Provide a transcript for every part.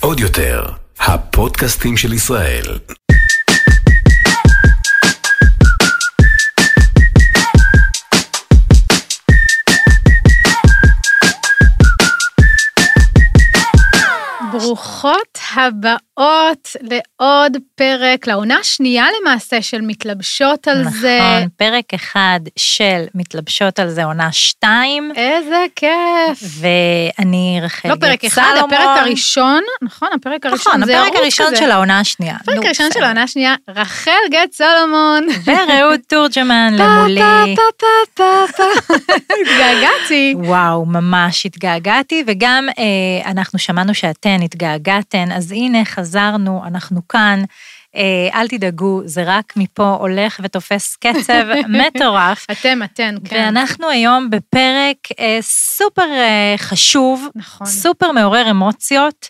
עוד יותר, הפודקאסטים של ישראל. ברוכות הבאות לעוד פרק, לעונה השנייה למעשה של מתלבשות על זה. נכון, פרק אחד של מתלבשות על זה, עונה שתיים. איזה כיף. ואני רחל לא פרק אחד, סלומון. הפרק הראשון, נכון, הפרק הראשון נכון, זה הפרק הראשון כזה. של העונה השנייה. הפרק נו, הראשון של. העונה השנייה, רחל גט סולומון. ורעות תורג'מן למולי. פה פה פה פה פה. התגעגעתי. וואו, ממש התגעגעתי, וגם אה, אנחנו שמענו שאתן התגעגעתן, אז הנה חזרנו, אנחנו כאן. אה, אל תדאגו, זה רק מפה הולך ותופס קצב מטורף. אתם, אתן, כן. ואנחנו היום בפרק אה, סופר אה, חשוב, נכון. סופר מעורר אמוציות,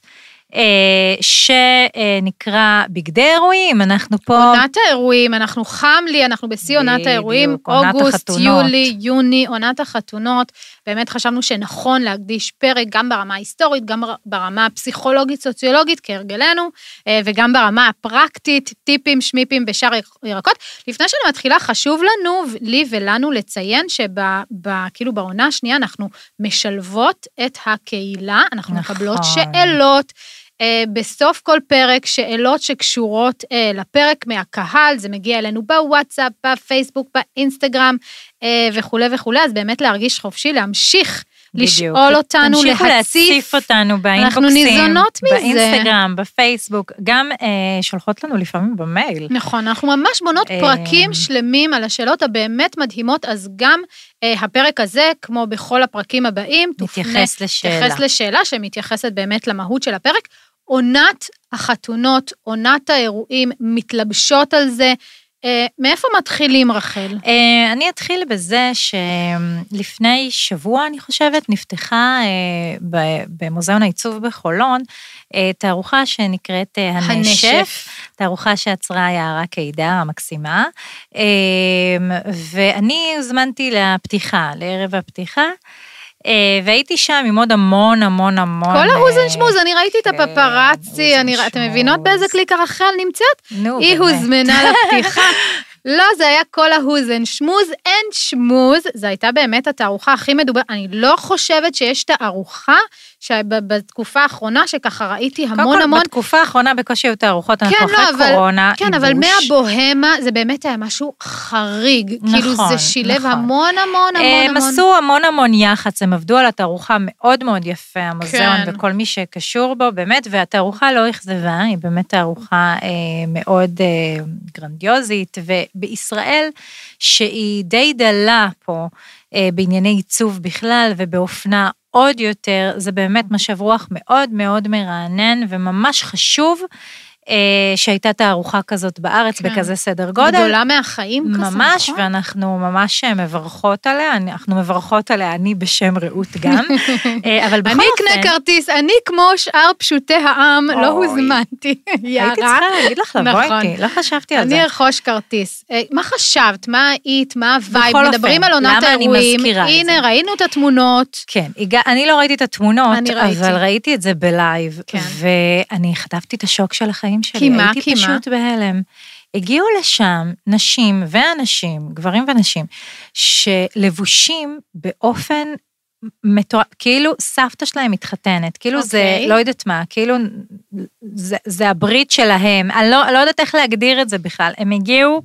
שנקרא בגדי אירועים, אנחנו פה... עונת האירועים, אנחנו חם לי, אנחנו בשיא עונת בדיוק, האירועים, עונת אוגוסט, החתונות. יולי, יוני, עונת החתונות. באמת חשבנו שנכון להקדיש פרק גם ברמה ההיסטורית, גם ברמה הפסיכולוגית-סוציולוגית, כהרגלנו, אה, וגם ברמה הפרקטית, טיפים, שמיפים ושאר ירקות. לפני שאני מתחילה, חשוב לנו, לי ולנו, לציין שכאילו בעונה השנייה אנחנו משלבות את הקהילה, אנחנו נכון. מקבלות שאלות. אה, בסוף כל פרק, שאלות שקשורות אה, לפרק מהקהל, זה מגיע אלינו בוואטסאפ, בפייסבוק, באינסטגרם אה, וכולי וכולי, אז באמת להרגיש חופשי, להמשיך בדיוק. לשאול אותנו, תמשיכו להציף. להציף אותנו באינבוקסים. אנחנו ניזונות מזה. באינסטגרם, בפייסבוק, גם אה, שולחות לנו לפעמים במייל. נכון, אנחנו ממש בונות אה, פרקים שלמים על השאלות הבאמת מדהימות, אז גם אה, הפרק הזה, כמו בכל הפרקים הבאים, תופנה- מתייחס לשאלה. מתייחס לשאלה שמתייחסת באמת למהות של הפרק. עונת החתונות, עונת האירועים, מתלבשות על זה. אה, מאיפה מתחילים, רחל? אה, אני אתחיל בזה שלפני שבוע, אני חושבת, נפתחה אה, במוזיאון העיצוב בחולון אה, תערוכה שנקראת אה, הנשף. הנשף. תערוכה שעצרה יערה קידר המקסימה, אה, ואני הוזמנתי לפתיחה, לערב הפתיחה, והייתי שם עם עוד המון המון המון... כל ההוזן אה, שמוז, אני ראיתי את כן, הפפרצי, אתם. מבינות באיזה קליקה רחל נמצאת? נו, היא באמת. הוזמנה לפתיחה. לא, זה היה כל ההוזן. שמוז אין שמוז, זו הייתה באמת התערוכה הכי מדוברת. אני לא חושבת שיש תערוכה שבתקופה האחרונה שככה ראיתי קודם המון כל, המון... בתקופה האחרונה בקושי היו תערוכות, אנחנו כן, אחרי לא, אבל- קורונה, כן, אבל ייבוש. מהבוהמה זה באמת היה משהו חריג. כאילו נכון, זה שילב נכון. המון המון המון הם המון. עשו המון המון יח"צ, הם עבדו על התערוכה מאוד מאוד יפה, המוזיאון כן. וכל מי שקשור בו, באמת, והתערוכה לא אכזבה, היא באמת תערוכה אה, מאוד אה, גרנדיוזית, ובישראל, שהיא די דלה פה אה, בענייני עיצוב בכלל ובאופנה עוד יותר, זה באמת משב רוח מאוד מאוד מרענן וממש חשוב. אה, שהייתה תערוכה כזאת בארץ כן. בכזה סדר גודל. גדולה מהחיים כזה, ממש, נכון? ואנחנו ממש מברכות עליה, אנחנו מברכות עליה, אני בשם רעות גם, אה, אבל בכל אני אופן... אקנה כרטיס, אני כמו שאר פשוטי העם, לא. הוזמנתי, יערה. הייתי צריכה להגיד לך לבוא נכון. איתי, לא חשבתי על אני זה. ארכוש כרטיס. אה, מה חשבת? מה היית? מה ה vibe? מדברים על עונת אני האירועים. הנה? ראינו את התמונות. כן, אני לא ראיתי את התמונות, אני. אבל ראיתי את זה בלייב, כן. ואני חטפתי את השוק של החיים שלי, כי מה? הייתי כי מה? פשוט בהלם. הגיעו לשם נשים ואנשים, גברים ונשים, שלבושים באופן מתואר, כאילו סבתא שלהם מתחתנת, כאילו זה, אוקיי. לא יודעת מה, כאילו זה, זה הברית שלהם, אני לא, לא יודעת איך להגדיר את זה בכלל, הם הגיעו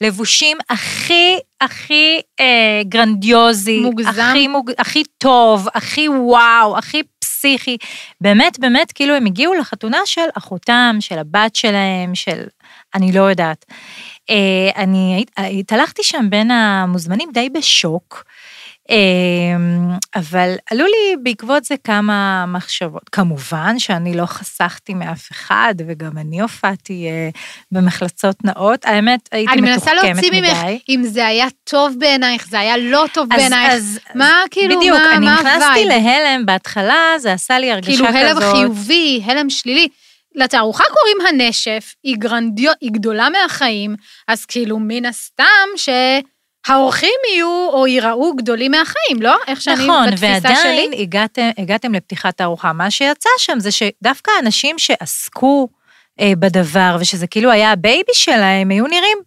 לבושים הכי, הכי אה, גרנדיוזי, מוגזם. הכי, מוג, הכי טוב, הכי וואו, הכי פסיכי, באמת, באמת, כאילו הם הגיעו לחתונה של אחותם, של הבת שלהם, של, אני לא יודעת. אה, אני התהלכתי שם בין המוזמנים די בשוק. אמ, אבל עלו לי בעקבות זה כמה מחשבות. כמובן שאני לא חסכתי מאף אחד, וגם אני הופעתי אה, במחלצות נאות. האמת, הייתי אני מנסה מתוחכמת להוציא ממך מדי. אם זה היה טוב בעינייך, זה היה לא טוב אז- בעינייך. אז- מה כאילו, בדיוק, מה אני מה נכנסתי הווייב? להלם בהתחלה, זה עשה לי הרגשה כאילו כזאת. הלם חיובי, הלם שלילי. לתערוכה קוראים הנשף, היא גרנדיו, היא גדולה מהחיים, אז כאילו מן הסתם האורחים יהיו או ייראו גדולים מהחיים, לא? איך שאני, נכון, בתפיסה ועדיין שלי. הגעתם, הגעתם לפתיחת הארוחה. מה שיצא שם זה שדווקא אנשים שעסקו אה, בדבר, ושזה כאילו היה ה baby שלהם, היו נראים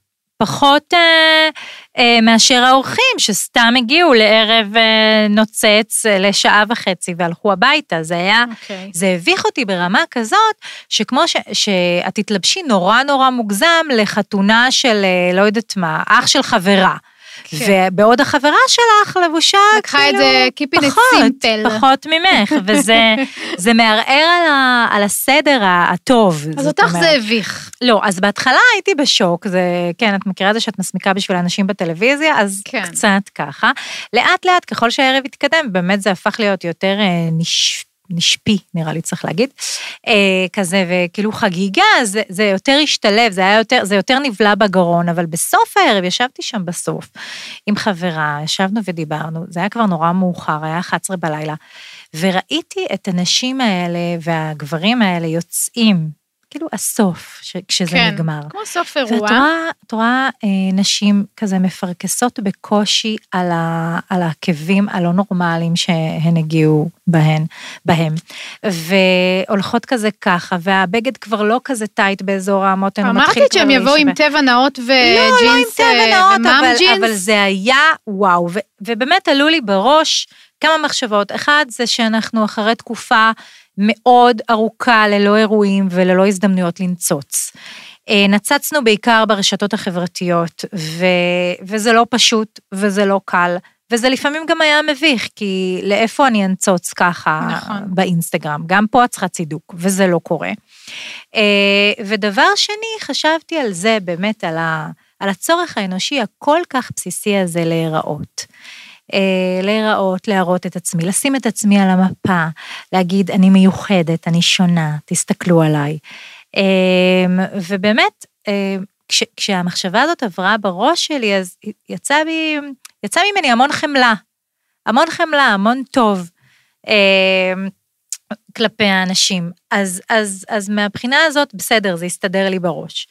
פחות אה, אה, מאשר האורחים, שסתם הגיעו לערב אה, נוצץ אה, לשעה וחצי והלכו הביתה. זה היה, אוקיי. זה הביך אותי ברמה כזאת, שכמו ש, שאת תתלבשי נורא נורא מוגזם לחתונה של, אה, לא יודעת מה, אח של חברה. כן. ובעוד החברה שלך לבושה לקחה את זה keeping it פחות. פחות ממך, וזה זה מערער על, ה, על הסדר הטוב. אז אותך זה. הביך. לא, אז בהתחלה הייתי בשוק, זה, כן, את מכירה את זה שאת מסמיקה בשביל אנשים בטלוויזיה, אז כן. קצת ככה. לאט לאט, ככל שהערב התקדם, באמת זה הפך להיות יותר אה, נש... נשפי, נראה לי צריך להגיד, אה, כזה, וכאילו חגיגה, זה, זה יותר השתלב, זה יותר, זה יותר נבלע בגרון, אבל בסוף הערב, ישבתי שם בסוף עם חברה, ישבנו ודיברנו, זה היה כבר נורא מאוחר, היה 11 בלילה, וראיתי את הנשים האלה והגברים האלה יוצאים, כאילו הסוף, ש, כשזה כן, נגמר. כמו סוף ואת אירוע. רואה, את רואה אה, נשים כזה מפרכסות בקושי על, ה, על העקבים הלא נורמליים שהן הגיעו בהן, בהם, והולכות כזה ככה, והבגד כבר לא כזה טייט באזור מתחיל אמרתי שהם יבואו עם. טבע נאות לא, לא עם וג'ינס טבע אה, נאות, ומאם אבל, ג'ינס. אבל זה היה וואו, ו, ובאמת עלו לי בראש כמה מחשבות. אחד, זה שאנחנו אחרי תקופה מאוד ארוכה ללא אירועים וללא הזדמנויות לנצוץ. אה, נצצנו בעיקר ברשתות החברתיות, ו, וזה לא פשוט וזה לא קל. וזה לפעמים גם היה מביך, כי לאיפה אני אנצוץ ככה נכון. באינסטגרם? גם פה את צריכה צידוק, וזה לא קורה. אה, ודבר שני, חשבתי על זה, באמת, על, ה, על הצורך האנושי הכל כך בסיסי הזה להיראות. אה, להיראות, להראות את עצמי, לשים את עצמי על המפה, להגיד, אני מיוחדת, אני שונה, תסתכלו עליי. אה, ובאמת, אה, כש, כשהמחשבה הזאת עברה בראש שלי, אז יצא, בי, יצא ממני המון חמלה. המון חמלה, המון טוב. אה, כלפי האנשים. אז, אז, אז מהבחינה הזאת, בסדר, זה יסתדר לי בראש.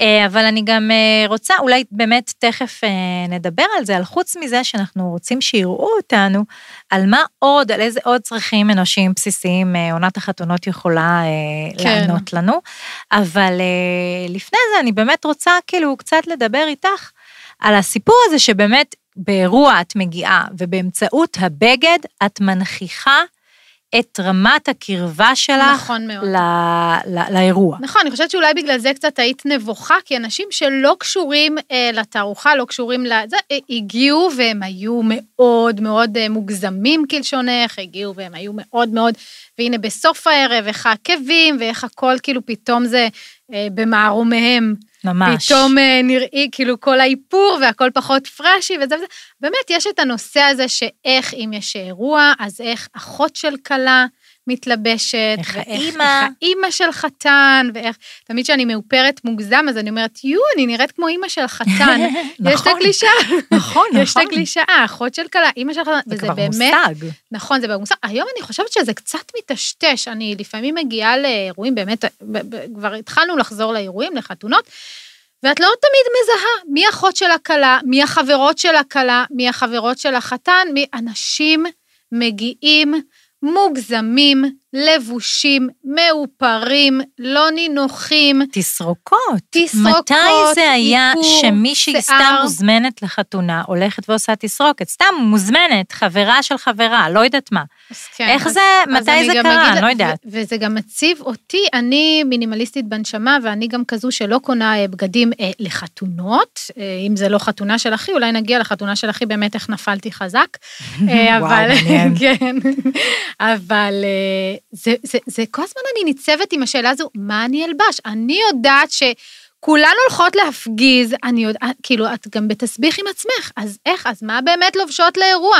אה, אבל אני גם אה, רוצה, אולי באמת תכף אה, נדבר על זה, על חוץ מזה שאנחנו רוצים שיראו אותנו, על מה עוד, על איזה עוד צרכים אנושיים בסיסיים עונת החתונות יכולה כן. לענות לנו. אבל לפני זה אני באמת רוצה כאילו קצת לדבר איתך על הסיפור הזה שבאמת באירוע את מגיעה, ובאמצעות הבגד את מנכיחה את רמת הקרבה שלך נכון מאוד. ל, ל, לאירוע. נכון, אני חושבת שאולי בגלל זה קצת היית נבוכה, כי אנשים שלא קשורים אה, לתערוכה, לא קשורים לזה, אה, הגיעו והם היו מאוד מאוד אה, מוגזמים כלשונך, הגיעו והם היו מאוד מאוד, והנה בסוף הערב, איך העקבים ואיך הכל כאילו פתאום זה אה, במערומיהם. ממש. פתאום אה, נראי כאילו כל האיפור והכל פחות פרשי וזה וזה. באמת, יש את הנושא הזה שאיך אם יש אירוע, אז איך אחות של כלה מתלבשת. איך האימא. איך האימא של חתן, ואיך, תמיד כשאני מאופרת מוגזם, אז אני אומרת, יו, אני נראית כמו אימא של חתן. יש את נכון. הקלישאה. נכון, יש את נכון. הקלישאה, אחות של כלה, אימא של חתן, זה וזה כבר באמת, מושג. נכון, זה במושג. היום אני חושבת שזה קצת מטשטש. אני לפעמים מגיעה לאירועים, באמת, כבר התחלנו לחזור לאירועים, לחתונות, ואת לא תמיד מזהה מי אחות של הכלה, מי החברות של הכלה, מי החברות של החתן, מי... אנשים מגיעים מוגזמים, לבושים, מאופרים, לא נינוחים, תסרוקות. תסרוקות, מתי זה היה שמישהי סתם? מוזמנת לחתונה, הולכת ועושה תסרוקת? סתם מוזמנת, חברה של חברה, לא יודעת מה. אז כן, איך אז- זה, אז מתי זה קרה? אני לא יודעת. ו- וזה גם מציב אותי, אני מינימליסטית בנשמה, ואני גם כזו שלא קונה אה, בגדים אה, לחתונות. אה, אם זה לא חתונה של אחי, אולי נגיע לחתונה של אחי, באמת איך נפלתי חזק. אה, וואו, אבל, מעניין. כן, אבל אה, זה, זה, זה כל הזמן אני ניצבת עם השאלה הזו, מה אני אלבש? אני יודעת ש... כולן הולכות להפגיז, אני יודעת, כאילו, את גם בתסביך עם עצמך, אז איך, אז מה באמת לובשות לאירוע?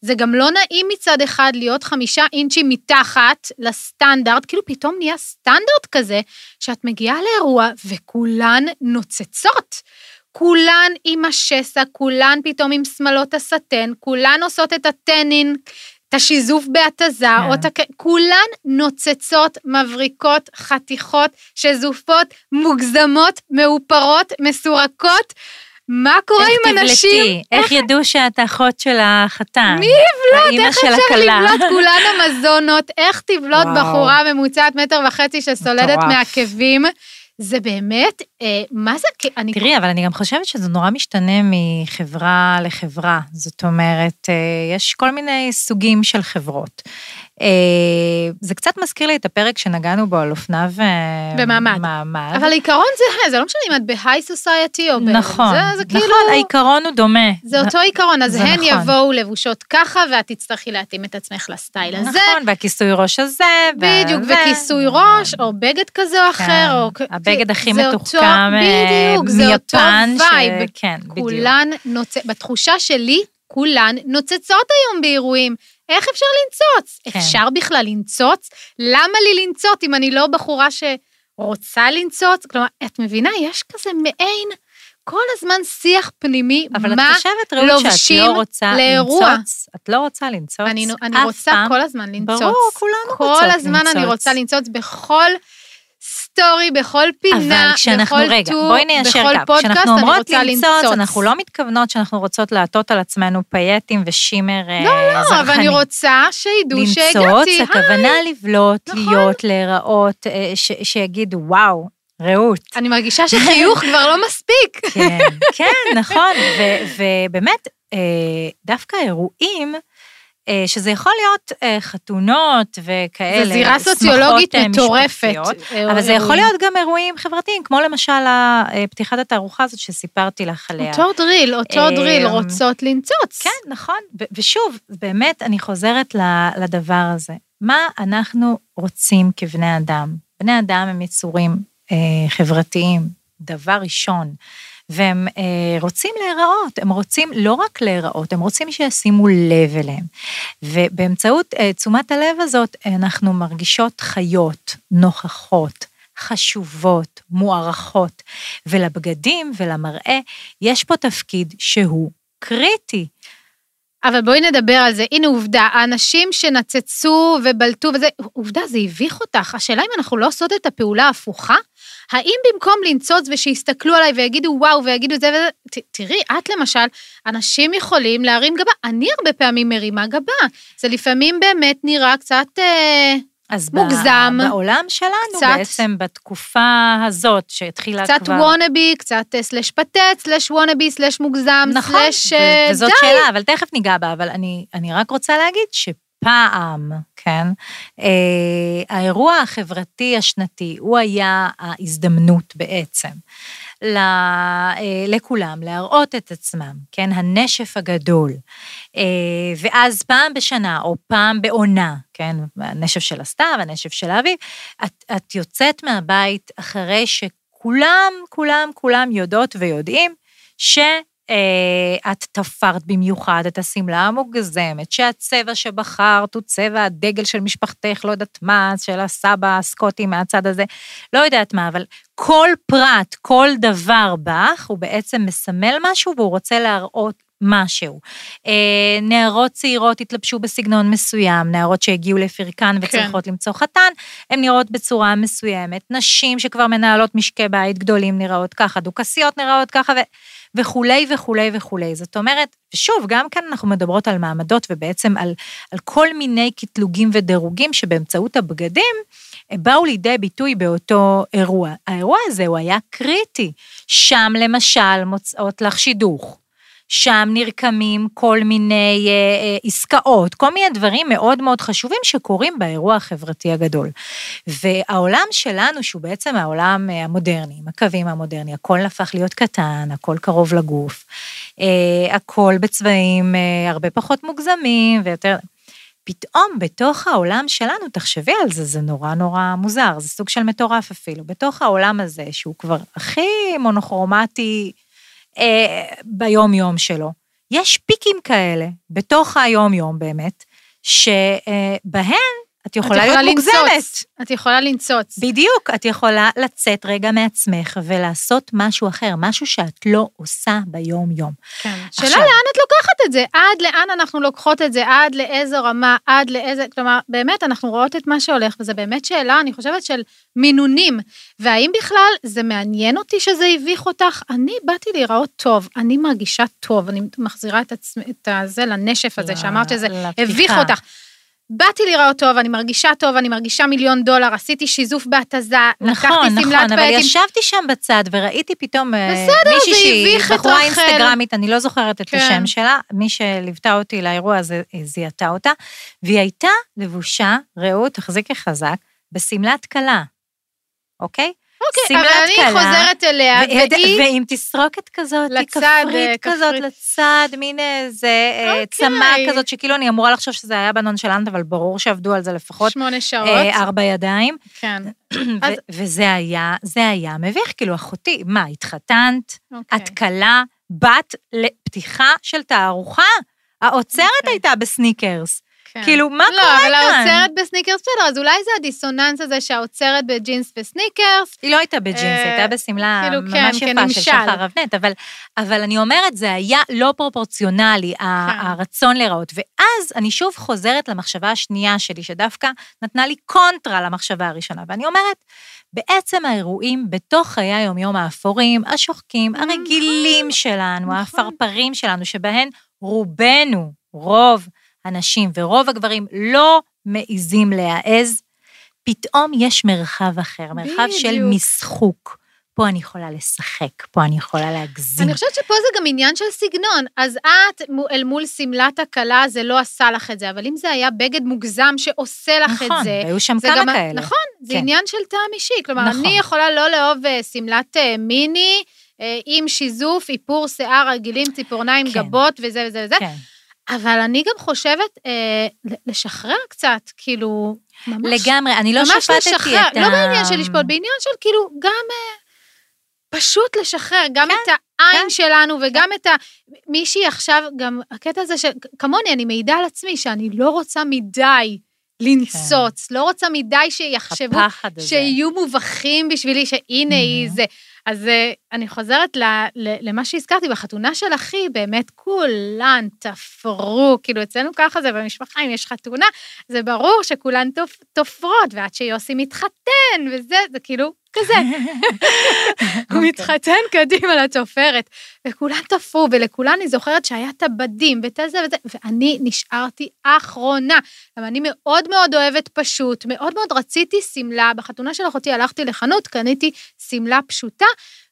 זה גם לא נעים מצד אחד להיות חמישה אינצ'ים מתחת לסטנדרט, כאילו פתאום נהיה סטנדרט כזה, שאת מגיעה לאירוע וכולן נוצצות. כולן עם השסע, כולן פתאום עם שמלות הסטן, כולן עושות את הטנין, את השיזוף בהתזה, כן. או את הכ... כולן נוצצות, מבריקות, חתיכות, שזופות, מוגזמות, מאופרות, מסורקות. מה קורה עם אנשים? איך תבלטי? איך ידעו שאת האחות של החתן? מי יבלוט? איך אפשר. לבלוט? כולן המזונות, איך תבלוט. בחורה ממוצעת מטר וחצי שסולדת. מעקבים? זה באמת, אה, מה זה, כי אני... תראי, אבל אני גם חושבת שזה נורא משתנה מחברה לחברה. זאת אומרת, אה, יש כל מיני סוגים של חברות. אה, זה קצת מזכיר לי את הפרק שנגענו בו על אופנה ו... במעמד. מעמד. אבל העיקרון זה, זה לא משנה אם את בהיי סוסייטי או ב... נכון, זה, זה כאילו... נכון, העיקרון הוא דומה. זה אותו עיקרון, אז הן נכון. יבואו לבושות ככה, ואת תצטרכי להתאים את עצמך לסטייל הזה. נכון, והכיסוי ראש הזה. בדיוק, והזה. וכיסוי ראש, או בגד כזה או כן, אחר, או... הבגד הכי מתוחכם אה, בדיוק, זה אותו מיפן, וייב. כן, בדיוק. כולן נוצ... בתחושה שלי, כולן נוצצות היום באירועים. איך אפשר לנצוץ? כן. אפשר בכלל לנצוץ? למה לי לנצוץ אם אני לא בחורה שרוצה לנצוץ? כלומר, את מבינה, יש כזה מעין כל הזמן שיח פנימי, אבל מה את חושבת, רעות, שאת לא רוצה לאירוע. לנצוץ? את לא רוצה לנצוץ אני, אני רוצה פעם? כל הזמן לנצוץ. ברור, כולנו כל רוצות הזמן אני לנצוץ. רוצה לנצוץ בכל סטורי, בכל פינה, אבל כשאנחנו, בכל רגע, טור, בואי ניישר בכל קו. פודקאסט, כשאנחנו אומרות לנצוץ. אנחנו לא מתכוונות שאנחנו רוצות לעטות על עצמנו פייטים ו shimmer לא, לא, אבל אני רוצה שידעו שהגעתי. לנצוץ, הכוונה לבלוט, נכון. להיות, להיראות, אה, ש- שיגידו, וואו, רעות. אני מרגישה שחיוך כבר לא מספיק. כן, כן, נכון, ובאמת, אה, דווקא אירועים, אה, שזה יכול להיות אה, חתונות וכאלה, זו זירה שמחות, סוציולוגית אה, מטורפת. אה, אבל זה יכול. להיות גם אירועים חברתיים, כמו למשל אה, פתיחת התערוכה הזאת שסיפרתי לך עליה. אותו דריל, אותו אה, דריל, רוצות לנצוץ. כן, נכון. ושוב, באמת, אני חוזרת לדבר הזה. מה אנחנו רוצים כבני אדם? בני אדם הם יצורים אה, חברתיים, דבר ראשון. והם אה, רוצים להיראות, הם רוצים לא רק להיראות, הם רוצים שישימו לב אליהם. ובאמצעות אה, תשומת הלב הזאת, אנחנו מרגישות חיות, נוכחות, חשובות, מוערכות. ולבגדים ולמראה, יש פה תפקיד שהוא קריטי. אבל בואי נדבר על זה. הנה עובדה, האנשים שנצצו ובלטו וזה, עובדה, זה הביך אותך. השאלה אם אנחנו לא עושות את הפעולה ההפוכה? האם במקום לנצוץ ושיסתכלו עליי ויגידו וואו ויגידו זה וזה, ת, תראי, את למשל, אנשים יכולים להרים גבה. אני הרבה פעמים מרימה גבה. זה לפעמים באמת נראה קצת... אה, אז מוגזם. בעולם שלנו, קצת- בעצם בתקופה הזאת, שהתחילה קצת כבר... וונאבי, קצת סלש פתט, סלש וונאבי, סלש מוגזם, נכון, סלש... אה, וזאת די. שאלה, אבל תכף ניגע בה, אבל אני, אני רק רוצה להגיד שפעם, כן, אה, האירוע החברתי השנתי, הוא היה ההזדמנות בעצם. ל, אה, לכולם, להראות את עצמם, כן, הנשף הגדול. אה, ואז פעם בשנה, או פעם בעונה, כן, הנשף של הסתיו, הנשף של האביב, את, את יוצאת מהבית אחרי שכולם, כולם, כולם יודעות ויודעים ש... אה, את תפרת במיוחד את השמלה המוגזמת, שהצבע שבחרת הוא צבע הדגל של משפחתך, לא יודעת מה, של הסבא הסקוטי מהצד הזה, לא יודעת מה, אבל כל פרט, כל דבר בך, הוא בעצם מסמל משהו והוא רוצה להראות משהו. אה, נערות צעירות התלבשו בסגנון מסוים, נערות שהגיעו לפרקן וצריכות למצוא חתן, הן נראות בצורה מסוימת. נשים שכבר מנהלות משקי בית גדולים נראות ככה, דוכסיות נראות ככה, ו... וכולי וכולי וכולי. זאת אומרת, ושוב, גם כאן אנחנו מדברות על מעמדות ובעצם על, על כל מיני קטלוגים ודירוגים שבאמצעות הבגדים אה, באו לידי ביטוי באותו אירוע. האירוע הזה הוא היה קריטי. שם למשל מוצאות לך שידוך. שם נרקמים כל מיני אה, אה, עסקאות, כל מיני דברים מאוד מאוד חשובים שקורים באירוע החברתי הגדול. והעולם שלנו, שהוא בעצם העולם אה, המודרני, עם הקווים המודרני, הכל הפך להיות קטן, הכל קרוב לגוף, אה, הכל בצבעים אה, הרבה פחות מוגזמים ויותר... פתאום בתוך העולם שלנו, תחשבי על זה, זה נורא נורא מוזר, זה סוג של מטורף אפילו. בתוך העולם הזה, שהוא כבר הכי מונוכרומטי אה, ביום-יום שלו, יש פיקים כאלה, בתוך היום-יום באמת, שבהן את יכולה להיות לנצוץ. מוגזמת. את יכולה לנצוץ. בדיוק, את יכולה לצאת רגע מעצמך ולעשות משהו אחר, משהו שאת לא עושה ביום-יום. כן. עכשיו- שאלה לאן את לוקחת את זה? עד לאן אנחנו לוקחות את זה? עד לאיזו רמה? עד לאיזה... כלומר, באמת, אנחנו רואות את מה שהולך, וזו באמת שאלה, אני חושבת, של מינונים. והאם בכלל זה מעניין אותי שזה הביך אותך? אני באתי להיראות טוב, אני מרגישה טוב, אני מחזירה את עצמי, את הזה לנשף הזה, ל- שאמרת שזה לפתיחה. הביך אותך. באתי להיראות טוב, אני מרגישה טוב, אני מרגישה מיליון דולר, עשיתי שיזוף בהתזה, נכון, לקחתי נכון, שמלת אבל פייטים. ישבתי שם בצד וראיתי פתאום אה, בסדר, מישהי שהיא בחורה. אינסטגרמית, אני לא זוכרת את כן. השם שלה, מי שליוותה אותי לאירוע הזה אה, זיהתה אותה, והיא הייתה לבושה, ראו, תחזיקי חזק, בשמלת כלה, אוקיי? אוקיי, אבל אני כלה, חוזרת אליה, ו- והיא... ועם תסרוקת כזאת, לצד, כפרית אה, כזאת כפרית. לצד, מין איזה אה, אוקיי. צמא כזאת, שכאילו אני אמורה לחשוב שזה היה בנונשלנט, אבל ברור שעבדו על זה לפחות שמונה שעות. אה, ארבע ידיים. כן. אז- וזה היה, זה היה מביך, כאילו, אחותי, מה, התחתנת? אוקיי. את כלה, באת לפתיחה של תערוכה? האוצרת אוקיי. הייתה בסניקרס. כן. כאילו, מה לא, קורה אבל כאן? האוצרת בסניקרס בסדר, אז אולי זה הדיסוננס הזה שהאוצרת בג'ינס וסניקרס. היא לא הייתה בג'ינס, היא אה, הייתה בשמלה כאילו, ממש כן, יפה של כנמשל. שחר אבנט, אבל, אבל אני אומרת, זה היה לא פרופורציונלי, כן. הרצון להיראות. ואז אני שוב חוזרת למחשבה השנייה שלי, שדווקא נתנה לי קונטרה למחשבה הראשונה, ואני אומרת, בעצם האירועים בתוך חיי היומיום האפורים, השוחקים, נכון, הרגילים שלנו, נכון. האפרפרים שלנו, שבהן רובנו, רוב הנשים ורוב הגברים לא מעיזים להעז, פתאום יש מרחב אחר, מרחב של בדיוק. משחוק. פה אני יכולה לשחק, פה אני יכולה להגזים. אני חושבת שפה זה גם עניין של סגנון. אז את, אל מול שמלת הכלה, זה לא עשה לך את זה, אבל אם זה היה בגד מוגזם שעושה לך את נכון, זה... והיו שם זה כמה גם- כאלה. נכון, זה כן. עניין של טעם אישי. כלומר, נכון. אני יכולה לא לאהוב אה, שמלת אה, מיני, אה, עם שיזוף, איפור שיער, רגילים, ציפורניים, כן. גבות וזה וזה וזה, כן. אבל אני גם חושבת אה, לשחרר קצת, כאילו, ממש... לגמרי, אני לא שפטתי לשחרר, את ה... לא בעניין של לשפוט, בעניין של כאילו, גם אה, פשוט לשחרר, גם את העין כן. שלנו וגם את ה... מישהי עכשיו, גם הקטע הזה של, כמוני, אני מעידה על עצמי שאני לא רוצה מדי לנצוץ, לא רוצה מדי שיחשבו. שיהיו מובכים בשבילי, שהנה היא Mhm. זה. אז אה, אני חוזרת ל, ל, למה שהזכרתי, בחתונה של אחי, באמת כולן תפרו, כאילו אצלנו ככה זה במשפחה, אם יש חתונה, זה ברור שכולן תופ, תופרות, ועד שיוסי מתחתן, וזה, זה כאילו כזה. הוא אוקיי. מתחתן קדימה לתופרת, וכולן תפרו, ולכולן אני זוכרת שהיה את הבדים, ואת זה וזה, ואני נשארתי אחרונה. אבל אני מאוד מאוד אוהבת פשוט, מאוד מאוד רציתי שמלה. בחתונה של אחותי הלכתי לחנות, קניתי שמלה פשוטה,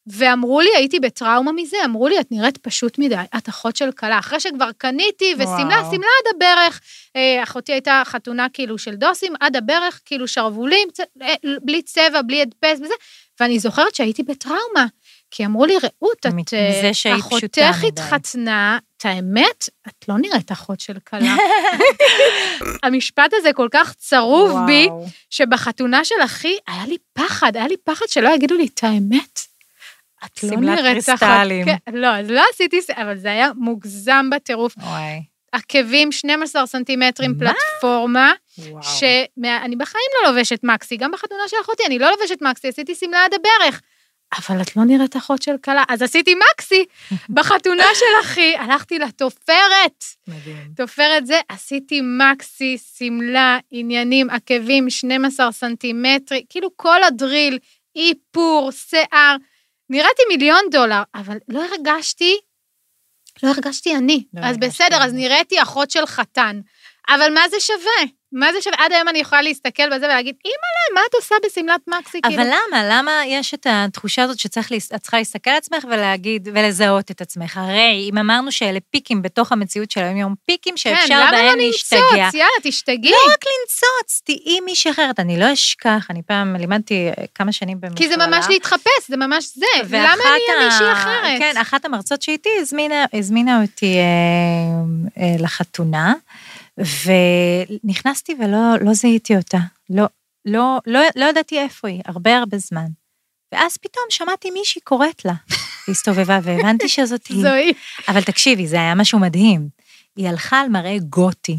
ואמרו לי, הייתי בטראומה מזה, אמרו לי, את נראית פשוט מדי, את אחות של כלה. אחרי שכבר קניתי, ושמלה. שמלה עד הברך. אה, אחותי הייתה חתונה כאילו של דוסים, עד הברך, כאילו שרוולים, צ- אה, בלי צבע, בלי הדפס וזה, ואני זוכרת שהייתי בטראומה. כי אמרו לי, רעות, את... אה, אחותך מדי." התחתנה, את האמת, את לא נראית אחות של כלה. המשפט הזה כל כך צרוב בי, וואו. שבחתונה של אחי היה לי פחד, היה לי פחד שלא יגידו לי את האמת. את לא נראית. קריסטלים. כן, לא, אז לא עשיתי, אבל זה היה מוגזם בטירוף. וואי. עקבים 12 סנטימטרים מה? פלטפורמה. שאני בחיים לא לובשת מקסי, גם בחתונה של אחותי, אני לא לובשת מקסי, עשיתי שמלה עד הברך. אבל את לא נראית אחות של כלה, אז עשיתי מקסי בחתונה של אחי, הלכתי לתופרת. מדהים. תופרת זה, עשיתי מקסי, שמלה, עניינים, עקבים, 12 סנטימטרי, כאילו כל הדריל, איפור, שיער. נראיתי מיליון דולר, אבל לא הרגשתי, לא הרגשתי אני. לא אז הרגשתי בסדר, אז אני. נראיתי אחות של חתן. אבל מה זה שווה? מה זה שווה? עד היום אני יכולה להסתכל בזה ולהגיד, אימא'לה, מה את עושה בשמלת מקסי? כאילו, אבל למה? למה יש את התחושה הזאת שצריך, את צריכה להסתכל על עצמך ולהגיד, ולזהות את עצמך? הרי אם אמרנו שאלה פיקים בתוך המציאות של היום-יום, פיקים כן, שאפשר למה לא בהם להשתגע. לנצוץ? יאללה, תשתגעי. לא רק לנצוץ, תהיי מישהי אחרת. אני לא אשכח, אני פעם לימדתי אה, כמה שנים במכללה. כי זה ממש להתחפש, זה ממש זה. למה אני אהיה מישהי אחרת? כן, אחת המרצות שאיתי הזמינה, הזמינה אותי אה, אה, לחתונה, ונכנסתי ולא לא זיהיתי אותה. לא, לא, לא, לא ידעתי איפה היא, הרבה הרבה זמן. ואז פתאום שמעתי מישהי קוראת לה. היא הסתובבה והבנתי שזאת היא. זוהי. אבל תקשיבי, זה היה משהו מדהים. היא הלכה על מראה גותי,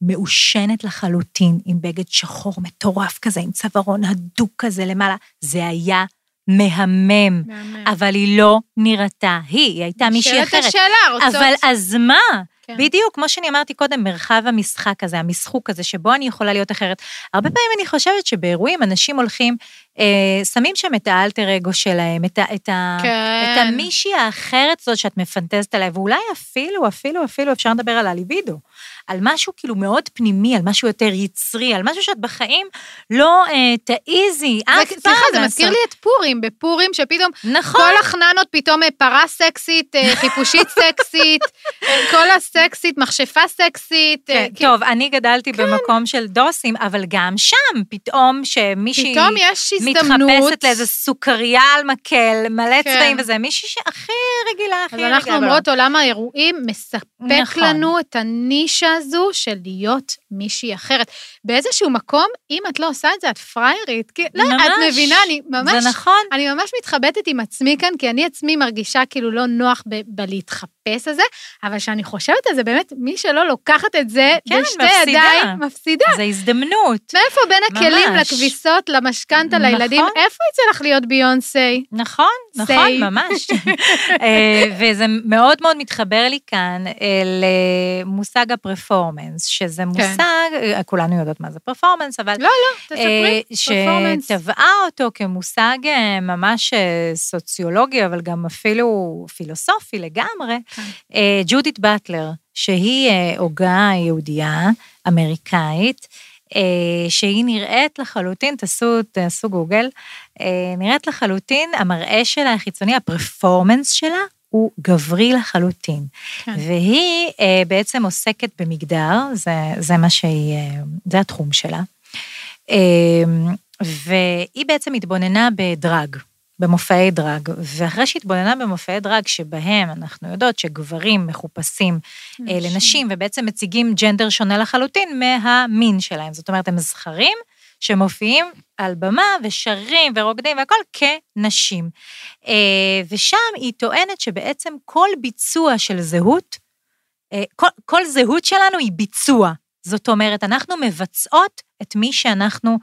מעושנת לחלוטין, עם בגד שחור מטורף כזה, עם צווארון הדוק כזה למעלה. זה היה מהמם, מהמם. אבל היא לא נראתה היא, היא הייתה מישהי אחרת. השאלה, רוצות... אבל אז מה? כן. בדיוק, כמו שאני אמרתי קודם, מרחב המשחק הזה, המשחוק הזה, שבו אני יכולה להיות אחרת. הרבה פעמים אני חושבת שבאירועים אנשים הולכים, אה, שמים שם את האלטר אגו שלהם, את, ה, את, ה, כן. את המישהי האחרת הזאת שאת מפנטזת עליה, ואולי אפילו, אפילו, אפילו אפשר לדבר על הליבידו. על משהו כאילו מאוד פנימי, על משהו יותר יצרי, על משהו שאת בחיים לא אה, תעיזי אף פעם זה- סליחה, זה לעשות. מזכיר לי את פורים, בפורים שפתאום נכון. כל החננות פתאום אה, פרה סקסית, אה, חיפושית סקסית, אה, כל הסקסית, מכשפה סקסית. כן, כי- טוב, אני גדלתי במקום של דוסים, אבל גם שם, פתאום שמישהי... פתאום יש הזדמנות. מתחפשת לאיזה סוכריה על מקל, מלא כן. צבעים וזה, מישהי שהכי רגילה, הכי אז רגילה. אנחנו בעולם. אומרות, עולם האירועים מספק נכון. לנו את הנישה הזו של להיות מישהי אחרת. באיזשהו מקום, אם את לא עושה את זה, את פריירית. כי, לא, ממש. את מבינה, אני ממש... זה נכון. אני ממש מתחבטת עם עצמי כאן, כי אני עצמי מרגישה כאילו לא נוח ב- בלהתחפש על זה, אבל כשאני חושבת על זה, באמת, מי שלא לוקחת את זה כן, בשתי מפסידה. ידיים, מפסידה. זו הזדמנות. מאיפה בין הכלים ממש. לכביסות, למשכנתה, נכון. לילדים, איפה יצא לך להיות ביונסי? נכון, נכון. ממש. אה, וזה מאוד מאוד מתחבר לי כאן אה, למושג הפרפורמנס, שזה מושג, אה, כולנו יודעות מה זה פרפורמנס, אבל... לא, לא, תספרי, פרפורמנס. שטבעה אותו כמושג ממש סוציולוגי, אבל גם אפילו פילוסופי לגמרי, כן. ג'ודית באטלר, שהיא הוגה יהודייה, אמריקאית, שהיא נראית לחלוטין, תעשו, תעשו גוגל, אה, נראית לחלוטין, המראה שלה החיצוני, הפרפורמנס שלה, הוא גברי לחלוטין. כן. והיא אה, בעצם עוסקת במגדר, זה, זה מה שהיא, אה, זה התחום שלה. אה, והיא בעצם התבוננה בדרג, במופעי דרג, ואחרי שהתבוננה במופעי דרג שבהם אנחנו יודעות שגברים מחופשים אה, נשים. לנשים ובעצם מציגים ג'נדר שונה לחלוטין מהמין שלהם, זאת אומרת הם זכרים שמופיעים על במה ושרים ורוקדים והכל כנשים. אה, ושם היא טוענת שבעצם כל ביצוע של זהות, אה, כל, כל זהות שלנו היא ביצוע. זאת אומרת, אנחנו מבצעות את מי שאנחנו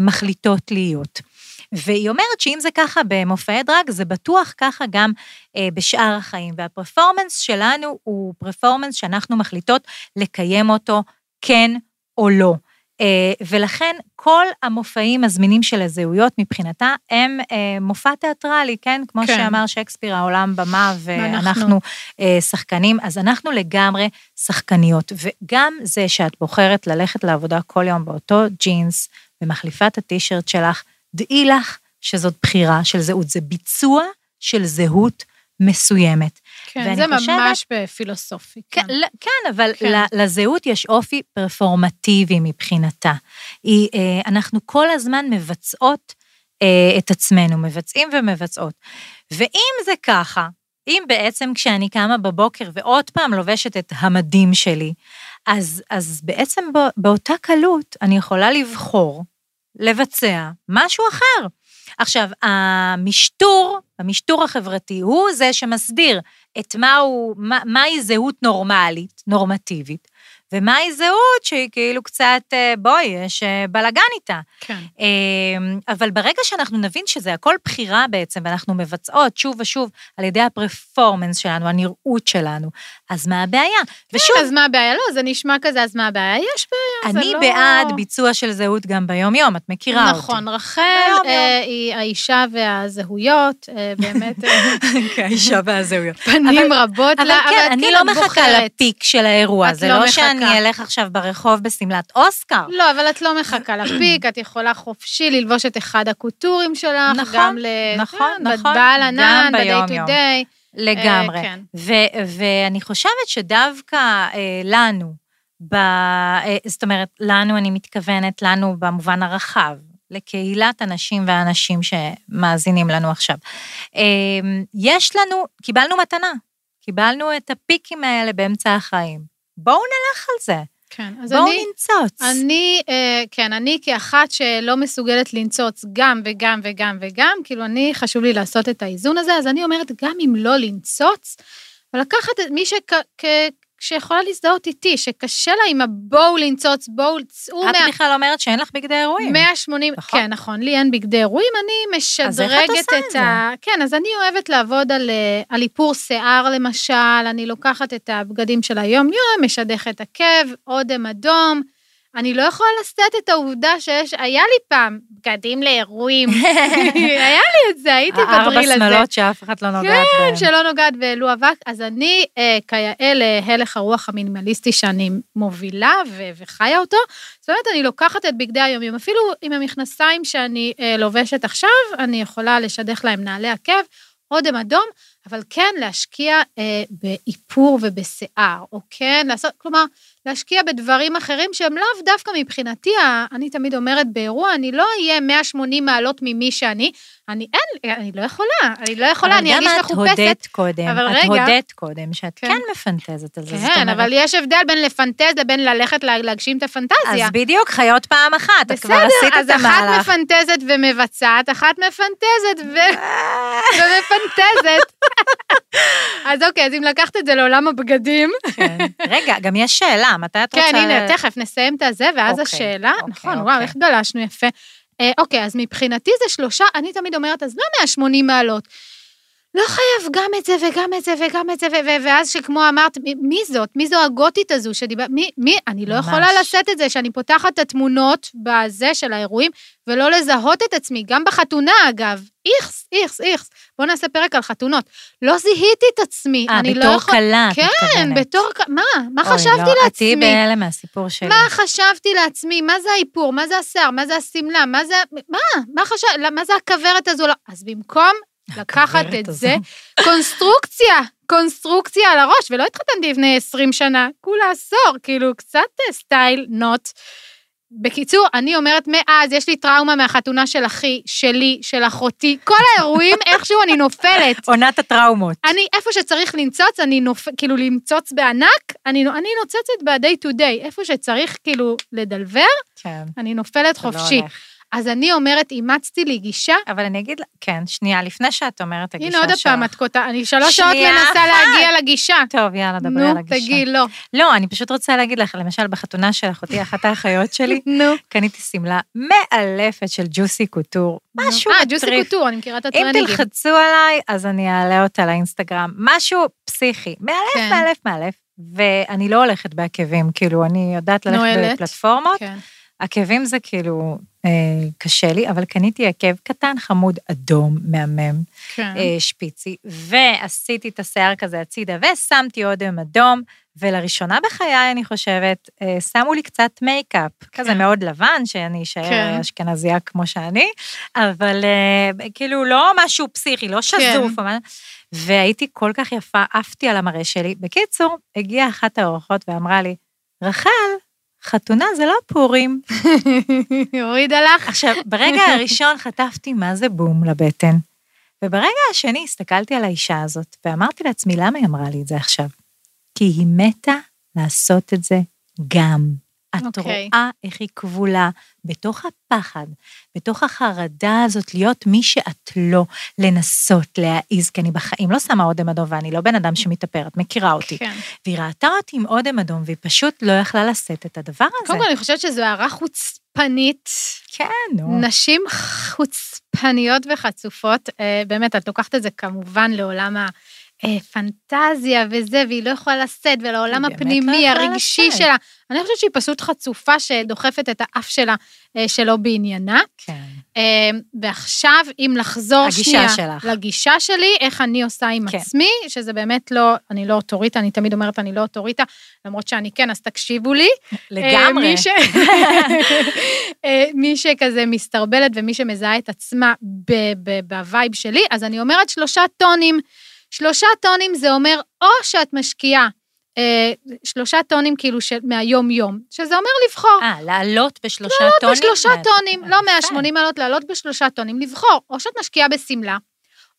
מחליטות להיות. והיא אומרת שאם זה ככה במופעי דרג, זה בטוח ככה גם אה, בשאר החיים. והפרפורמנס שלנו הוא פרפורמנס שאנחנו מחליטות לקיים אותו כן או לא. אה, ולכן כל המופעים הזמינים של הזהויות מבחינתה הם אה, מופע תיאטרלי, כן? כמו כן. שאמר שייקספיר, העולם במה ואנחנו. אה, שחקנים, אז אנחנו לגמרי שחקניות. וגם זה שאת בוחרת ללכת לעבודה כל יום באותו ג'ינס ומחליפה את הטישרט שלך, דעי לך שזאת בחירה של זהות, זה ביצוע של זהות מסוימת. כן, זה חושבת- ממש בפילוסופי. כן, כן. ל- כן אבל כן. לזהות יש אופי פרפורמטיבי מבחינתה. היא, אה, אנחנו כל הזמן מבצעות אה, את עצמנו, מבצעים ומבצעות. ואם זה ככה, אם בעצם כשאני קמה בבוקר ועוד פעם לובשת את המדים שלי, אז, אז בעצם בא, באותה קלות אני יכולה לבחור, לבצע משהו אחר. עכשיו, המשטור, המשטור החברתי, הוא זה שמסדיר את מהו, מה, מהי זהות נורמלית, נורמטיבית, ומהי זהות שהיא כאילו קצת, אה, בואי, יש אה, בלאגן איתה. כן. אמ, אבל ברגע שאנחנו נבין שזה הכל בחירה בעצם, ואנחנו מבצעות שוב ושוב על ידי הפרפורמנס שלנו, הנראות שלנו, אז מה הבעיה? ושוב, אז מה הבעיה? לא, זה נשמע כזה, אז מה הבעיה? יש בעיה, זה אני לא... בעד ביצוע של זהות גם ביום-יום, את מכירה אותי. נכון, רחל. אה, היא האישה והזהויות, אה, באמת, אה, האישה והזהויות. פנים רבות אבל לה, כן, אני לא את מחכה. לפיק של האירוע, זה לא לא מחכה. שאני אלך עכשיו ברחוב בשמלת אוסקר. לא, אבל את לא מחכה לפיק, את יכולה חופשי ללבוש את אחד הקוטורים שלך, נכון, גם ל... נכון, כן, נכון, בעל גם ענן, ב-day to day. לגמרי. אה, כן. ו- ואני חושבת שדווקא אה, לנו, ב- אה, זאת אומרת, לנו אני מתכוונת, לנו במובן הרחב, לקהילת הנשים והאנשים שמאזינים לנו עכשיו. אה, יש לנו, קיבלנו מתנה, קיבלנו את הפיקים האלה באמצע החיים. בואו נלך על זה, כן, אז בואו אני... ננצוץ. אני, אה, כן, אני כאחת שלא מסוגלת לנצוץ גם וגם וגם וגם, כאילו אני, חשוב לי לעשות את האיזון הזה, אז אני אומרת, גם אם לא לנצוץ, אבל לקחת את מי שכ... כ- שיכולה להזדהות איתי, שקשה לה עם הבואו לנצוץ, בואו, צאו את בכלל אומרת שאין לך בגדי אירועים. 180, נכון. כן, נכון, לי אין בגדי אירועים, אני משדרגת את את זה? ה... כן, אז אני אוהבת לעבוד על, אה, על איפור שיער למשל, אני לוקחת את הבגדים של היום-יום, משדכת עקב, אודם אדום. אני לא יכולה לשאת את העובדה שיש, היה לי פעם בגדים לאירועים. היה לי את זה, הייתי בדריל הזה. שמלות שאף אחד לא נוגעת כן, בהן. שלא נוגעת באלו אבק. אז אני, אה, כיאה להלך הרוח המינימליסטי שאני מובילה ו- וחיה אותו, זאת אומרת, אני לוקחת את בגדי היומיום, אפילו עם המכנסיים שאני אה, לובשת עכשיו, אני יכולה לשדך להם נעלי עקב, אודם אדום, אבל כן להשקיע אה, באיפור ובשיער, או כן לעשות, כלומר, להשקיע בדברים אחרים שהם לאו דווקא מבחינתי, אני תמיד אומרת באירוע, אני לא אהיה 180 מעלות ממי שאני, אני אין, אני לא יכולה, אני לא יכולה, אני ארגיש אבל גם מחופשת. את הודית קודם, אבל את רגע. הודית קודם, שאת כן. כן מפנטזת על זה. זאת כן, אומרת- אבל יש הבדל בין לפנטז לבין ללכת לה- להגשים את הפנטזיה. אז בדיוק, חיות פעם אחת, את כבר עשית בסדר, אז את המהלך. אחת מפנטזת ומבצעת, אחת מפנטזת ו... ומפנטזת. אז אוקיי, אז אם לקחת את זה לעולם הבגדים, כן. רגע, גם יש שאלה, מתי את רוצה... כן, הנה, תכף נסיים את הזה, ואז אוקיי, השאלה, אוקיי, נכון, אוקיי. וואו, איך גלשנו יפה. אה, אוקיי, אז מבחינתי זה שלושה, אני תמיד אומרת, אז לא 180 מעלות. לא חייב גם את זה וגם את זה וגם את זה, ו- ו- ואז שכמו אמרת, מי- מי זאת? מי זו הגותית הזו שדיבר... מי? מי? אני לא ממש. יכולה לשאת את זה, שאני פותחת את התמונות בזה של האירועים, ולא לזהות את עצמי, גם בחתונה אגב. איכס, איכס, איכס. בואו נעשה פרק על חתונות. לא זיהיתי את עצמי, אה, אני לא בתור יכול... כלה, את כן, מתכוונת. בתור... כ- מה? מה אוי, חשבתי לא, את תהיי לעצמי? בהלם מהסיפור שלי. מה חשבתי לעצמי? מה זה האיפור? מה זה השיער? מה זה השמלה? מה זה... מה? מה חשב... מה זה הכוורת הזו? לא. אז במקום לקחת את הזו. זה, קונסטרוקציה, קונסטרוקציה על הראש, ולא התחתנתי לפני 20 שנה, כולה עשור, כאילו, קצת אה, סטייל נוט. בקיצור, אני אומרת, מאז יש לי טראומה מהחתונה של אחי, שלי, של אחותי, כל האירועים, איכשהו אני נופלת. עונת הטראומות. אני, איפה שצריך לנצוץ, אני נופ... כאילו למצוץ בענק, אני, אני נוצצת ב-day to day. איפה שצריך כאילו לדלבר, כן. אני נופלת לא חופשי. הולך. אז אני אומרת, אימצתי לי גישה, אבל אני אגיד, כן, שנייה, לפני שאת אומרת הגישה הנה שלך. עוד פעם את קוטעת, אני שלוש שעות מנסה אחת. להגיע לגישה. טוב, יאללה, דברי נו, על הגישה. תגידי, לא. לא, אני פשוט רוצה להגיד לך, למשל, בחתונה של אחותי, אחת האחיות שלי, נו. קניתי שמלה מאלפת של ג'וסי קוטור. משהו אה, ג'וסי מטריף. קוטור, אני מכירה את אם הטרנינגים. תלחצו עליי, אז אני אעלה אותה לאינסטגרם. משהו פסיכי. מאלף, כן. מאלף, מאלף. ואני לא הולכת בעקבים, כאילו, אני יודעת ללכת. בפלטפורמות. כן. עקבים זה כאילו אה, קשה לי, אבל קניתי עקב קטן, חמוד, אדום, מהמם, כן. אה, שפיצי, ועשיתי את השיער כזה הצידה, ושמתי אודם אדום, ולראשונה בחיי, אני חושבת, אה, שמו לי קצת מייקאפ, כזה מאוד לבן, שאני אשאר כן. אשכנזייה כמו שאני, אבל אה, כאילו לא משהו פסיכי, לא שזוף, כן. אבל... והייתי כל כך יפה, עפתי על המראה שלי. בקיצור, הגיעה אחת האורחות ואמרה לי, רחל, חתונה זה לא פורים. הורידה לך? עכשיו, ברגע הראשון חטפתי מה זה בום לבטן, וברגע השני הסתכלתי על האישה הזאת, ואמרתי לעצמי, למה היא אמרה לי את זה עכשיו? כי היא מתה לעשות את זה גם. את אוקיי. רואה איך היא כבולה בתוך הפחד, בתוך החרדה הזאת להיות מי שאת לא, לנסות להעיז, כי אני בחיים לא שמה אודם אדום, ואני לא בן אדם שמתאפר, את מכירה אותי. כן. והיא ראתה אותי עם אודם אדום, והיא פשוט לא יכלה לשאת את הדבר הזה. קודם כל, אני חושבת שזו הערה חוצפנית. כן, נו. נשים חוצפניות וחצופות, אה, באמת, את לוקחת את זה כמובן לעולם הפנטזיה וזה, והיא לא יכולה לשאת, ולעולם הפנימי, לא הרגשי לשאת. שלה. אני חושבת שהיא פשוט חצופה שדוחפת את האף שלה אה, שלא בעניינה. כן. אה, ועכשיו, אם לחזור הגישה שנייה שלך. לגישה שלי, איך אני עושה עם כן. עצמי, שזה באמת לא, אני לא אוטוריטה, אני תמיד אומרת אני לא אוטוריטה, למרות שאני כן, אז תקשיבו לי. אה, לגמרי. מי, ש... אה, מי שכזה מסתרבלת ומי שמזהה את עצמה ב- ב- ב vibe שלי, אז אני אומרת שלושה טונים. שלושה טונים זה אומר או שאת משקיעה אה, שלושה טונים כאילו של, מהיום-יום, שזה אומר לבחור. אה, לעלות בשלושה לעלות טונים? בשלושה מה- טונים, לא יפה. 180 מעלות, לעלות בשלושה טונים, לבחור. או שאת משקיעה בשמלה,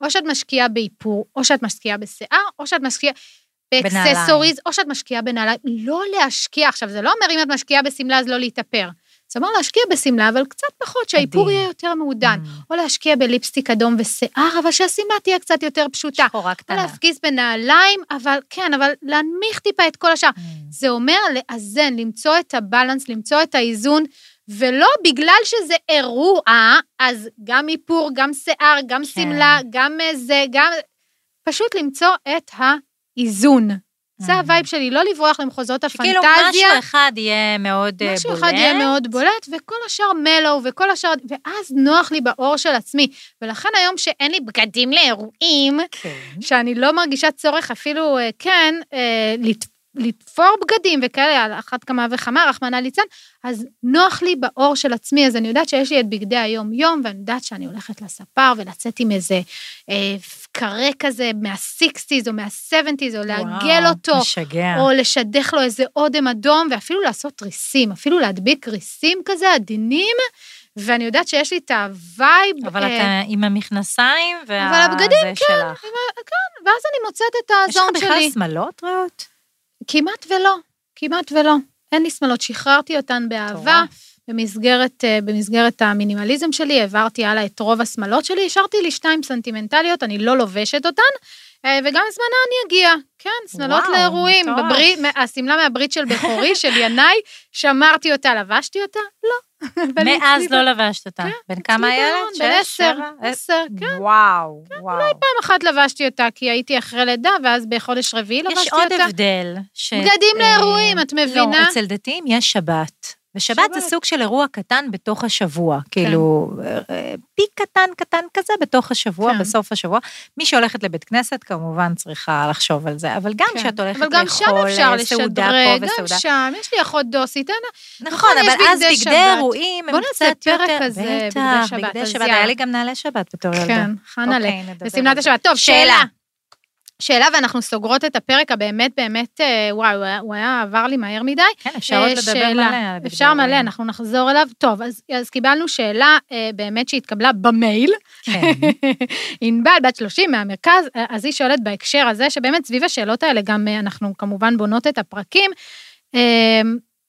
או שאת משקיעה באיפור, או שאת משקיעה בשיער, או שאת משקיעה ב accessories, או שאת משקיעה בנעליים. לא להשקיע. עכשיו, זה לא אומר אם את משקיעה בשמלה אז לא להתאפר. אומר להשקיע בשמלה, אבל קצת פחות, שהאיפור. יהיה יותר מעודן. Mm. או להשקיע ב lipstick אדום ושיער, אבל שהשמלה תהיה קצת יותר פשוטה. שחורה או קטנה. להפגיז בנעליים, אבל כן, אבל להנמיך טיפה את כל השאר. Mm. זה אומר לאזן, למצוא את ה balance, למצוא את האיזון, ולא בגלל שזה אירוע, אז גם איפור, גם שיער, גם כן. שמלה, גם אה, זה, גם... פשוט למצוא את האיזון. זה. ה vibe שלי, לא לברוח למחוזות הפנטזיה. משהו אחד יהיה מאוד אה, בולט. משהו אחד יהיה מאוד בולט, וכל השאר מ low, וכל השאר, ואז נוח לי בעור של עצמי. ולכן היום שאין לי בגדים לאירועים, כן. שאני לא מרגישה צורך אפילו, אה, כן, אה, לת- לתפור בגדים וכאלה, על אחת כמה וכמה, רחמנא ליצלן, אז נוח לי בעור של עצמי, אז אני יודעת שיש לי את בגדי היום-יום, ואני יודעת שאני הולכת לספר ולצאת עם איזה אה, קרה כזה מה-60's או מה-70's, או לעגל וואו, אותו, משגע. או לשדך לו איזה אודם אדום, ואפילו לעשות ריסים, אפילו להדביק ריסים כזה עדינים, ואני יודעת שיש לי את ה vibe. אבל אה, אתה עם המכנסיים וה... אבל הבגדים, כן, שלך. ואז אני מוצאת את יש לך הזון בכלל שלי. שמלות, רעות? כמעט ולא, כמעט ולא. אין לי שמאלות, שחררתי אותן באהבה. מטורף. במסגרת, אה, במסגרת המינימליזם שלי, העברתי הלאה את רוב השמלות שלי, השארתי לי שתיים סנטימנטליות, אני לא לובשת אותן, אה, וגם זמנה אני אגיע. כן, שמלות לאירועים. בברית, השמלה מהברית של בכורי, של ינאי, שמרתי אותה, לבשתי אותה? לא. מאז לא לבשת אותה. בן כמה הילד? בארון, בן שש, עשר, שבע? עשר, כן. וואו, וואו. פעם אחת לבשתי אותה, כי הייתי אחרי לידה, ואז בחודש רביעי לבשתי יש אותה. עוד הבדל. ש- בגדים אה, לאירועים, את מבינה? לא, אצל דתיים יש שבת. ושבת זה. סוג של אירוע קטן בתוך השבוע, כאילו, אה, פיק קטן קטן כזה בתוך השבוע, כן. בסוף השבוע. מי שהולכת לבית כנסת כמובן צריכה לחשוב על זה, אבל גם כן. כשאת הולכת אבל גם שם לאכול אפשר אה, סעודה לשדרג, פה גם וסעודה. שם, יש לי אחות דוסית, אין... נכון, יש אבל אז בגדי בגדי. אירועים הם בוא נעשה קצת פרק יותר... כזה, בגדי בטח, שבת, בגדי אז שבת. היה לי גם נעלי שבת בתור ילדה. כן, חנה אוקיי, על זה. השבת. טוב, שאלה. שאלה. ואנחנו סוגרות את הפרק הבאמת באמת, אה, וואי, הוא היה- עבר לי מהר מדי. כן, אפשר עוד אה, לדבר. מלא אפשר מלא. אנחנו נחזור אליו. טוב, אז, אז קיבלנו שאלה אה, באמת שהתקבלה במייל. כן. ענבל, בת 30 מהמרכז, אז היא שואלת בהקשר הזה, שבאמת סביב השאלות האלה גם אנחנו כמובן בונות את הפרקים.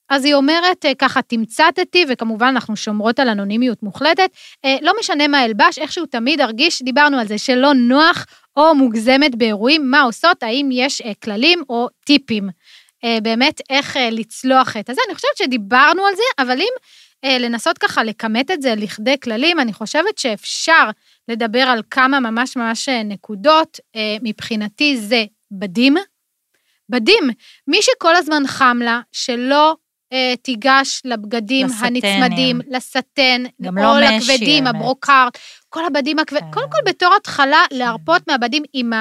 אז היא אומרת אה, ככה, תמצתתי, וכמובן אנחנו שומרות על אנונימיות מוחלטת. אה, לא משנה מה אלבש, איכשהו תמיד ארגיש, דיברנו על זה, שלא נוח או מוגזמת באירועים, מה עושות, האם יש אה, כללים או טיפים. באמת, איך לצלוח את הזה. אני חושבת שדיברנו על זה, אבל אם לנסות ככה לכמת את זה לכדי כללים, אני חושבת שאפשר לדבר על כמה ממש ממש נקודות. מבחינתי זה בדים. בדים. מי שכל הזמן חם לה, שלא תיגש לבגדים לסאטנים. הנצמדים, לסאטן, גם לא משי, לכבדים, האמת. הברוקארט, כל הבדים הכבדים, כן. קודם כל בתור התחלה, להרפות מהבדים עם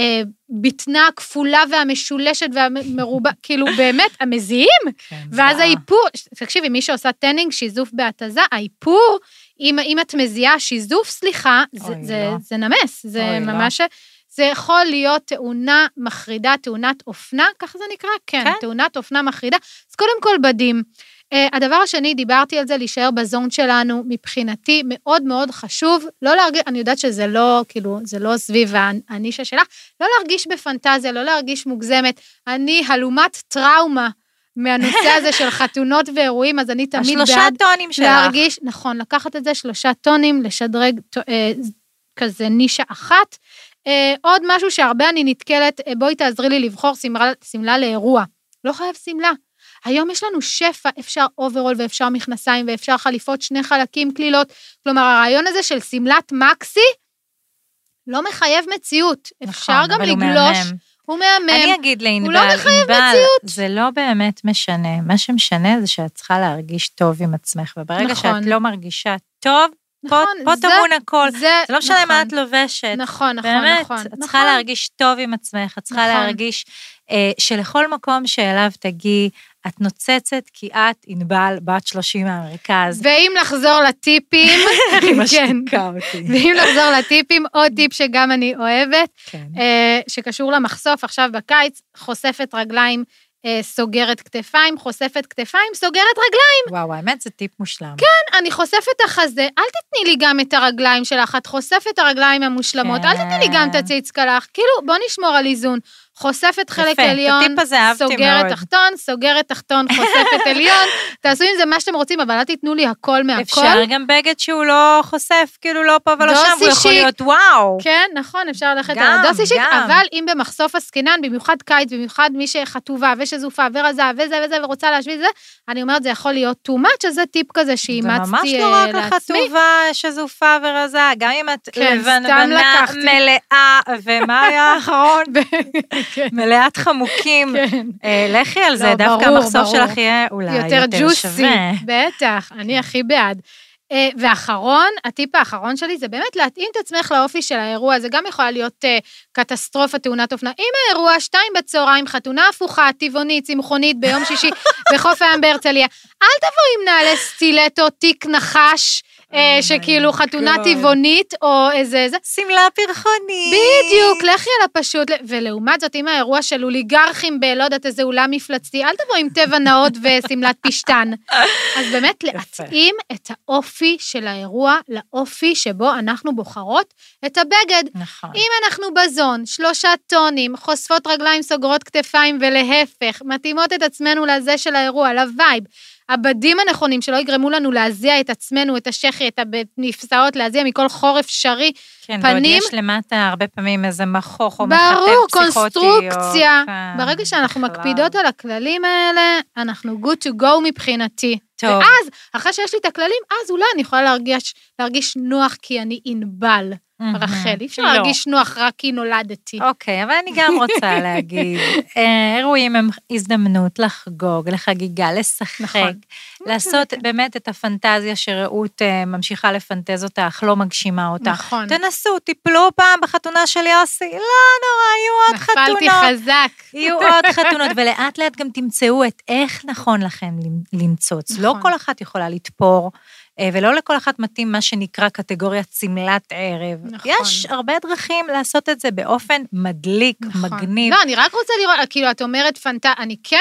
הבטנה הכפולה והמשולשת והמרובה, כאילו באמת, המזיעים. כן, ואז האיפור, תקשיבי, מי שעושה tanning, שיזוף בהתזה, האיפור, אם, אם את מזיעה שיזוף, סליחה, זה, זה, לא. זה נמס, זה אוי, לא. זה יכול להיות תאונה מחרידה, תאונת אופנה, ככה זה נקרא? כן, כן. תאונת אופנה מחרידה. אז קודם כל בדים. Uh, הדבר השני, דיברתי על זה, להישאר בזון שלנו, מבחינתי מאוד מאוד חשוב, לא להרגיש, אני יודעת שזה לא, כאילו, זה לא סביב הנישה שלך, לא להרגיש בפנטזיה, לא להרגיש מוגזמת. אני הלומת טראומה מהנושא הזה של חתונות ואירועים, אז אני תמיד השלושה בעד טונים שלך. להרגיש, נכון, לקחת את זה שלושה טונים, לשדרג אה, כזה נישה אחת. אה, עוד משהו שהרבה אני נתקלת, אה, בואי תעזרי לי לבחור שמלה, שמלה לאירוע. לא חייב שמלה. היום יש לנו שפע, אפשר אוברול ואפשר מכנסיים ואפשר חליפות שני חלקים קלילות. כלומר, הרעיון הזה של שמלת מקסי לא מחייב מציאות. אפשר נכון, גם אבל הוא לגלוש. הוא מהמם. אני אגיד לענבל, לא מחייב מציאות. זה לא באמת משנה. מה שמשנה זה שאת צריכה להרגיש טוב עם עצמך, וברגע נכון. שאת לא מרגישה טוב, נכון, פה זה- טמון הכל. זה, זה לא משנה מה נכון. את לובשת. נכון, נכון, באמת, נכון. את נכון. צריכה להרגיש טוב עם עצמך, את צריכה נכון. להרגיש אה, שלכל מקום שאליו תגיעי, את נוצצת כי את ענבל בת 30 מהמרכז. ואם לחזור לטיפים, כן, אותי. ואם לחזור לטיפים, עוד טיפ שגם אני אוהבת, כן. אה, שקשור למחשוף עכשיו בקיץ, חושפת רגליים, סוגרת כתפיים, חושפת כתפיים, סוגרת רגליים. וואו, האמת זה טיפ מושלם. כן, אני חושפת החזה, אל תתני לי גם את הרגליים שלך, את חושפת הרגליים המושלמות, אל תתני לי גם את כן. הציץ קלח, כאילו, בוא נשמור על איזון. חושפת חלק יפה, עליון, סוגרת מאוד. תחתון, סוגרת תחתון, חושפת עליון, תעשו עם זה מה שאתם רוצים, אבל אל תיתנו לי הכל מהכל. אפשר גם בגד שהוא לא חושף, כאילו לא פה ולא שם, הוא יכול. להיות וואו. כן, נכון, אפשר ללכת גם, על הדוס אישית, גם. אבל אם במחשוף עסקינן, במיוחד קיץ, במיוחד מי שחטובה ושזופה ורזה וזה וזה ורוצה להשוויץ זה, אני אומרת, זה יכול להיות too much, אז זה טיפ כזה זה שאימצתי ממש אה, לא רק לעצמי. לחטובה שזופה ורזה, גם אם את כן, לבנבנה לקחתי. מלאה, ומה היה האחרון? כן. מלאת חמוקים. כן. אה, לכי על זה, לא, דווקא המחשוף. שלך יהיה אולי יותר ג'וסי. בטח, אני הכי בעד. אה, ואחרון, הטיפ האחרון שלי זה באמת להתאים את עצמך לאופי של האירוע, זה גם יכולה להיות אה, קטסטרופה, תאונת אופנה. אם האירוע, שתיים בצהריים, חתונה הפוכה, טבעונית, צמחונית, ביום שישי, בחוף הים בהרצליה, אל תבואי עם נעלי סטילטו, תיק נחש, שכאילו חתונה. טבעונית, או איזה זה. שמלה פרחונית. בדיוק, לכי על הפשוט, ולעומת זאת, אם האירוע של אוליגרכים ב, לא יודעת, איזה אולם מפלצתי, אל תבוא עם טבע נאות ושמלת פשטן. אז באמת, להתאים את האופי של האירוע לאופי שבו אנחנו בוחרות את הבגד. נכון. אם אנחנו ב zone, שלושה טונים, חושפות רגליים, סוגרות כתפיים, ולהפך, מתאימות את עצמנו לזה של האירוע, ל vibe, הבדים הנכונים, שלא יגרמו לנו להזיע את עצמנו, את השחי, את המפשעות, להזיע מכל חור אפשרי, כן, ועוד פנים- יש למטה הרבה פעמים איזה מחוך או ברור, מחטף פסיכוטי. או- קונסטרוקציה. כן, ברגע שאנחנו בכלל. מקפידות על הכללים האלה, אנחנו good to go מבחינתי. טוב. ואז, אחרי שיש לי את הכללים, אז אולי אני יכולה להרגיש, להרגיש נוח כי אני ענבל. רחל. אי אפשר לא. להרגיש נוח רק כי נולדתי. אוקיי, אבל אני גם רוצה להגיד, אה, אירועים הם הזדמנות לחגוג, לחגיגה, לשחק, נכון. לעשות באמת את הפנטזיה שרעות אה, ממשיכה לפנטז אותה, אך לא מגשימה אותה. נכון. תנסו, תיפלו פעם בחתונה של יוסי, לא נורא, יהיו עוד נפלתי חתונות. חזק. יהיו עוד חתונות, ולאט לאט גם תמצאו את איך נכון לכם למצוץ. לא נכון. כל אחת יכולה לתפור, ולא לכל אחת מתאים מה שנקרא קטגוריית שמלת ערב. נכון. יש הרבה דרכים לעשות את זה באופן מדליק, נכון. מגניב. לא, אני רק רוצה לראות, כאילו, את אומרת פנט... אני כן,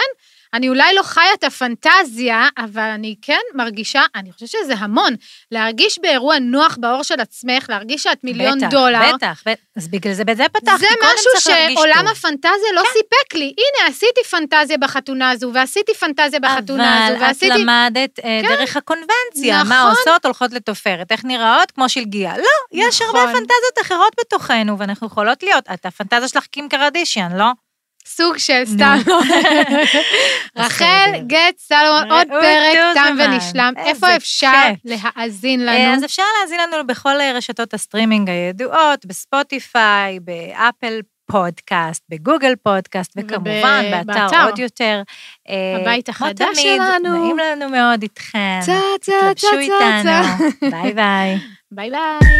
אני אולי לא חיה את הפנטזיה, אבל אני כן מרגישה, אני חושבת שזה המון. להרגיש באירוע נוח בעור של עצמך, להרגיש שאת מיליון בטח, דולר. בטח, בטח. אז בגלל זה, בזה פתחתי, זה קודם משהו צריך להרגיש שעולם טוב. כן. הפנטזיה לא סיפק לי. הנה, עשיתי פנטזיה בחתונה הזו, ועשיתי פנטזיה בחתונה הזו, אבל את ועשיתי... כן. למדת אה, דרך הקונבנציה, מה נכון. עושות, הולכות לתופרת, איך נראות, כמו שלגיה. לא, יש נכון. הרבה פנטזיות אחרות בתוכנו, ואנחנו יכולות להיות. את הפנטזיה שלך קים קרדישיאן, לא? סוג של. סתם. רחל. גט סלומון, עוד פרק תם. ונשלם. איפה אפשר. להאזין אה, לנו? אז אפשר להאזין לנו בכל אה, רשתות הסטרימינג הידועות, בספוטיפיי, באפל פודקאסט, בגוגל פודקאסט, וכמובן וב- באתר באתר. עוד יותר. אה, הבית החדש תמיד, שלנו. נעים לנו מאוד איתכם. צה, צה, צה, תתלבשו צה, איתנו. צה. ביי ביי. ביי ביי.